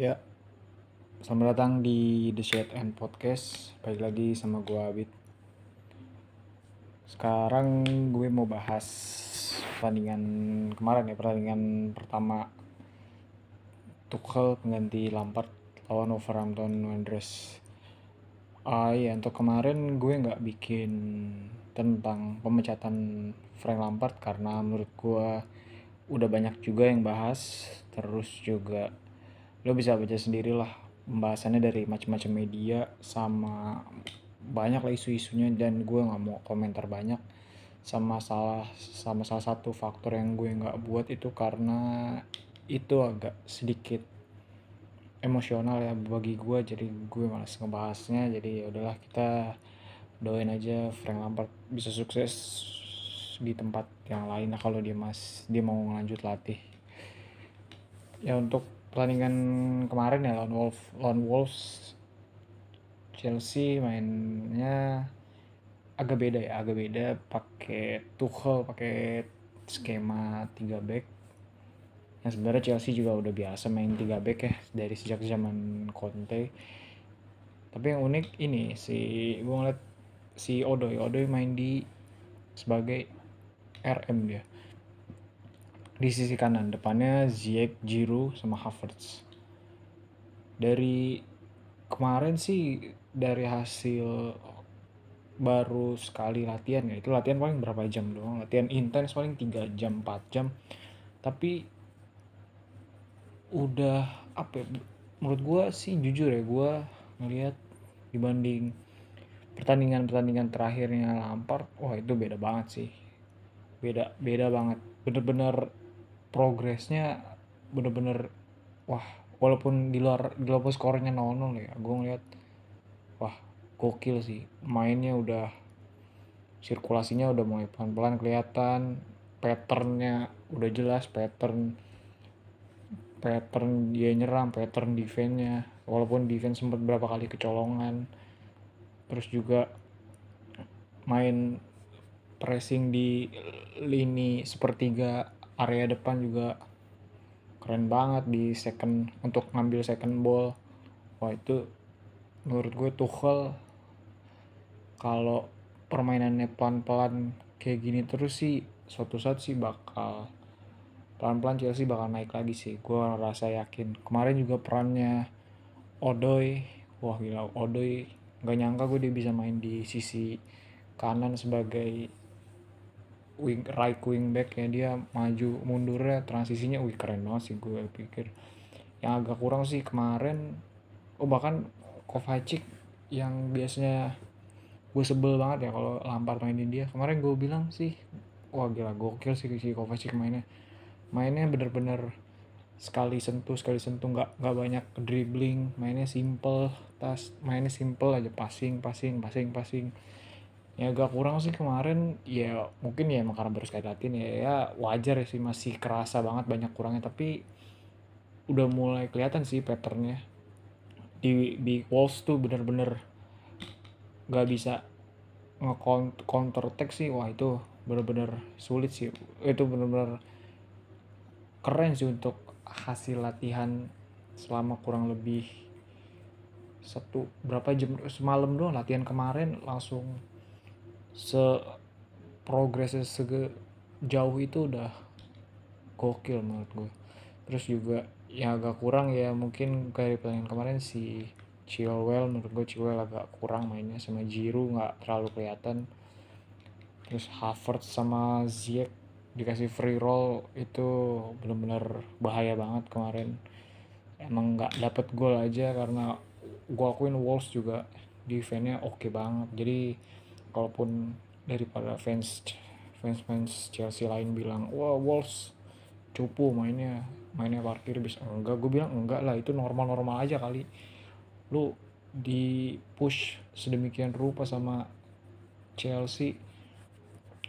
Ya, selamat datang di The Shade and Podcast. Balik lagi sama gue Abid. Sekarang gue mau bahas pertandingan kemarin ya, pertandingan pertama Tuchel pengganti Lampard lawan Wolverhampton Wanderers. Ah iya, untuk kemarin gue nggak bikin tentang pemecatan Frank Lampard karena menurut gue udah banyak juga yang bahas terus juga lo bisa baca sendiri lah pembahasannya dari macam-macam media sama banyak lah isu-isunya dan gue nggak mau komentar banyak sama salah sama salah satu faktor yang gue nggak buat itu karena itu agak sedikit emosional ya bagi gue. Jadi gue malas ngebahasnya. Jadi ya udahlah kita doain aja Frank Lampard bisa sukses di tempat yang lain lah kalau dia mas dia mau lanjut latih. Ya untuk pertandingan kemarin ya lawan Wolf lawan Wolves Chelsea mainnya agak beda ya agak beda pakai Tuchel pakai skema 3 back. Yang sebenarnya Chelsea juga udah biasa main 3 back ya dari sejak zaman Conte. Tapi yang unik ini si gue ngeliat si Odoy Odoy main di sebagai RM dia di sisi kanan depannya Ziyech, Giroud sama Havertz. Dari kemarin sih dari hasil baru sekali latihan ya itu latihan paling berapa jam doang? Latihan intens paling 3 jam 4 jam. Tapi udah apa ya, menurut gue sih jujur ya gue ngelihat dibanding pertandingan-pertandingan terakhirnya Lampard wah itu beda banget sih. Beda beda banget. Bener-bener progresnya bener-bener wah walaupun di luar di luar skornya 0-0 ya gue ngeliat wah gokil sih. Mainnya udah sirkulasinya udah mulai pelan-pelan kelihatan patternnya udah jelas pattern pattern dia nyerang pattern defense-nya. Walaupun defense sempat berapa kali kecolongan terus juga main pressing di lini sepertiga area depan juga keren banget di second untuk ngambil second ball. Wah itu menurut gue Tuchel kalau permainannya pelan-pelan kayak gini terus sih suatu saat sih bakal pelan-pelan Chelsea bakal naik lagi sih gue rasa yakin. Kemarin juga perannya Odoy wah gila Odoy nggak nyangka gue dia bisa main di sisi kanan sebagai wing right wing back ya dia maju mundurnya transisinya wih keren banget sih gue pikir. Yang agak kurang sih kemarin oh bahkan Kovacic yang biasanya gue sebel banget ya kalau Lampard mainin dia. Kemarin gue bilang sih wah gila gokil sih si Kovacic mainnya. Mainnya bener-bener sekali sentuh sekali sentuh nggak nggak banyak dribbling mainnya simple tas mainnya simple aja passing passing passing passing ya agak kurang sih kemarin. Ya mungkin ya emang karena baru sekali latihan ya, ya wajar ya sih masih kerasa banget banyak kurangnya. Tapi udah mulai kelihatan sih patternnya. Di di Wolves tuh bener-bener gak bisa nge-counter attack sih. Wah itu bener-bener sulit sih. Itu bener-bener keren sih untuk hasil latihan selama kurang lebih satu berapa jam semalam doang latihan kemarin langsung se progresnya sejauh itu udah gokil menurut gue terus juga ya agak kurang ya mungkin kayak pertandingan kemarin si Chilwell menurut gue Chilwell agak kurang mainnya sama Jiru nggak terlalu kelihatan. Terus Havertz sama Ziyech dikasih free roll itu benar-benar bahaya banget kemarin. Emang nggak dapet gol aja karena gue akuin Wolves juga defense-nya oke okay banget. Jadi kalaupun daripada fans fans fans Chelsea lain bilang wah Wolves cupu mainnya mainnya parkir bisa enggak gue bilang enggak lah itu normal normal aja kali. Lu di push sedemikian rupa sama Chelsea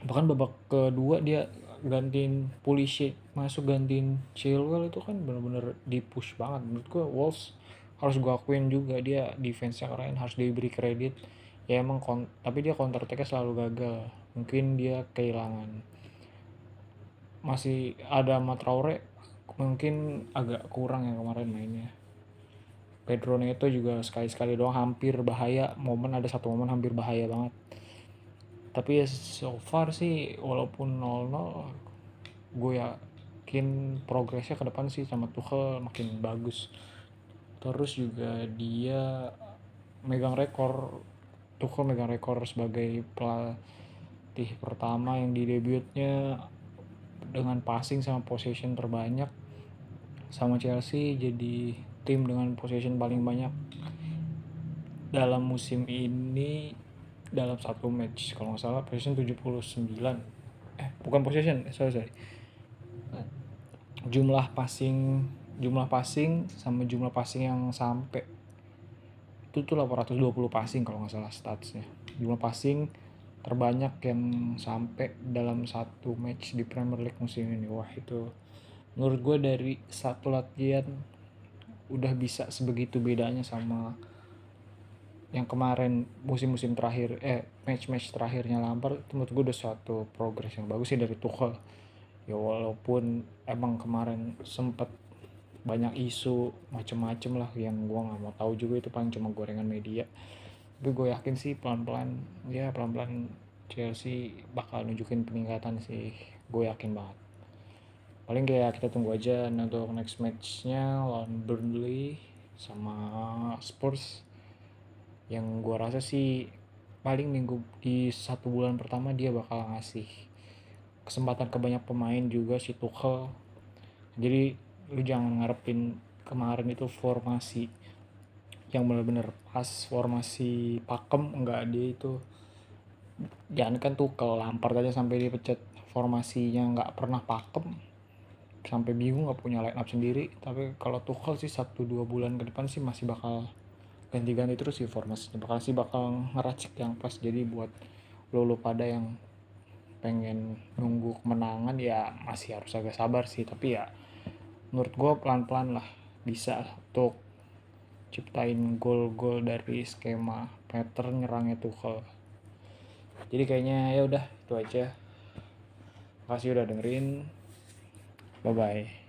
bahkan babak kedua dia gantiin Pulisic masuk gantiin Chilwell itu kan bener-bener di push banget. Menurut gue Wolves harus gue akuin juga dia defense yang keren harus diberi kredit ya emang kon tapi dia counter attack selalu gagal. Mungkin dia kehilangan. Masih ada Matraore mungkin agak kurang yang kemarin mainnya. Pedro Neto juga sekali-sekali doang hampir bahaya. Momen ada satu momen hampir bahaya banget. Tapi ya so far sih walaupun 0-0 gue yakin progresnya ke depan sih sama Tuchel makin bagus. Terus juga dia megang rekor Tuchel megang rekor sebagai pelatih pertama yang di debutnya dengan passing sama possession terbanyak sama Chelsea jadi tim dengan possession paling banyak dalam musim ini dalam satu match. Kalau nggak salah possession 79 eh bukan possession eh, sorry sorry. Jumlah passing jumlah passing sama jumlah passing yang sampai itu tuh 820 passing kalau nggak salah statsnya. Jumlah passing terbanyak yang sampai dalam satu match di Premier League musim ini. Wah itu menurut gue dari satu latihan udah bisa sebegitu bedanya sama yang kemarin musim-musim terakhir eh match-match terakhirnya Lampard itu menurut gue udah suatu progres yang bagus sih dari Tuchel. Ya walaupun emang kemarin sempet banyak isu macem-macem lah yang gue nggak mau tahu juga itu paling cuma gorengan media. Tapi gue yakin sih pelan-pelan ya pelan-pelan Chelsea bakal nunjukin peningkatan sih. Gue yakin banget. Paling kayak kita tunggu aja untuk next matchnya lawan Burnley sama Spurs. Yang gue rasa sih paling minggu di satu bulan pertama dia bakal ngasih kesempatan ke banyak pemain juga si Tuchel. Jadi lu jangan ngarepin kemarin itu formasi yang bener-bener pas formasi pakem enggak dia itu jangan kan Tuchel lampar aja sampai dia pecat formasinya nggak pernah pakem. Sampai bingung nggak punya line up sendiri. Tapi kalau Tuchel sih satu dua bulan ke depan sih masih bakal ganti-ganti terus sih formasinya. Bakal sih bakal ngeracik yang pas. Jadi buat lo lo pada yang pengen nunggu kemenangan ya masih harus agak sabar sih. Tapi ya menurut gue pelan-pelan lah bisa untuk ciptain gol-gol dari skema pattern nyerangnya Tuchel. Jadi kayaknya ya udah itu aja. Makasih udah dengerin. Bye bye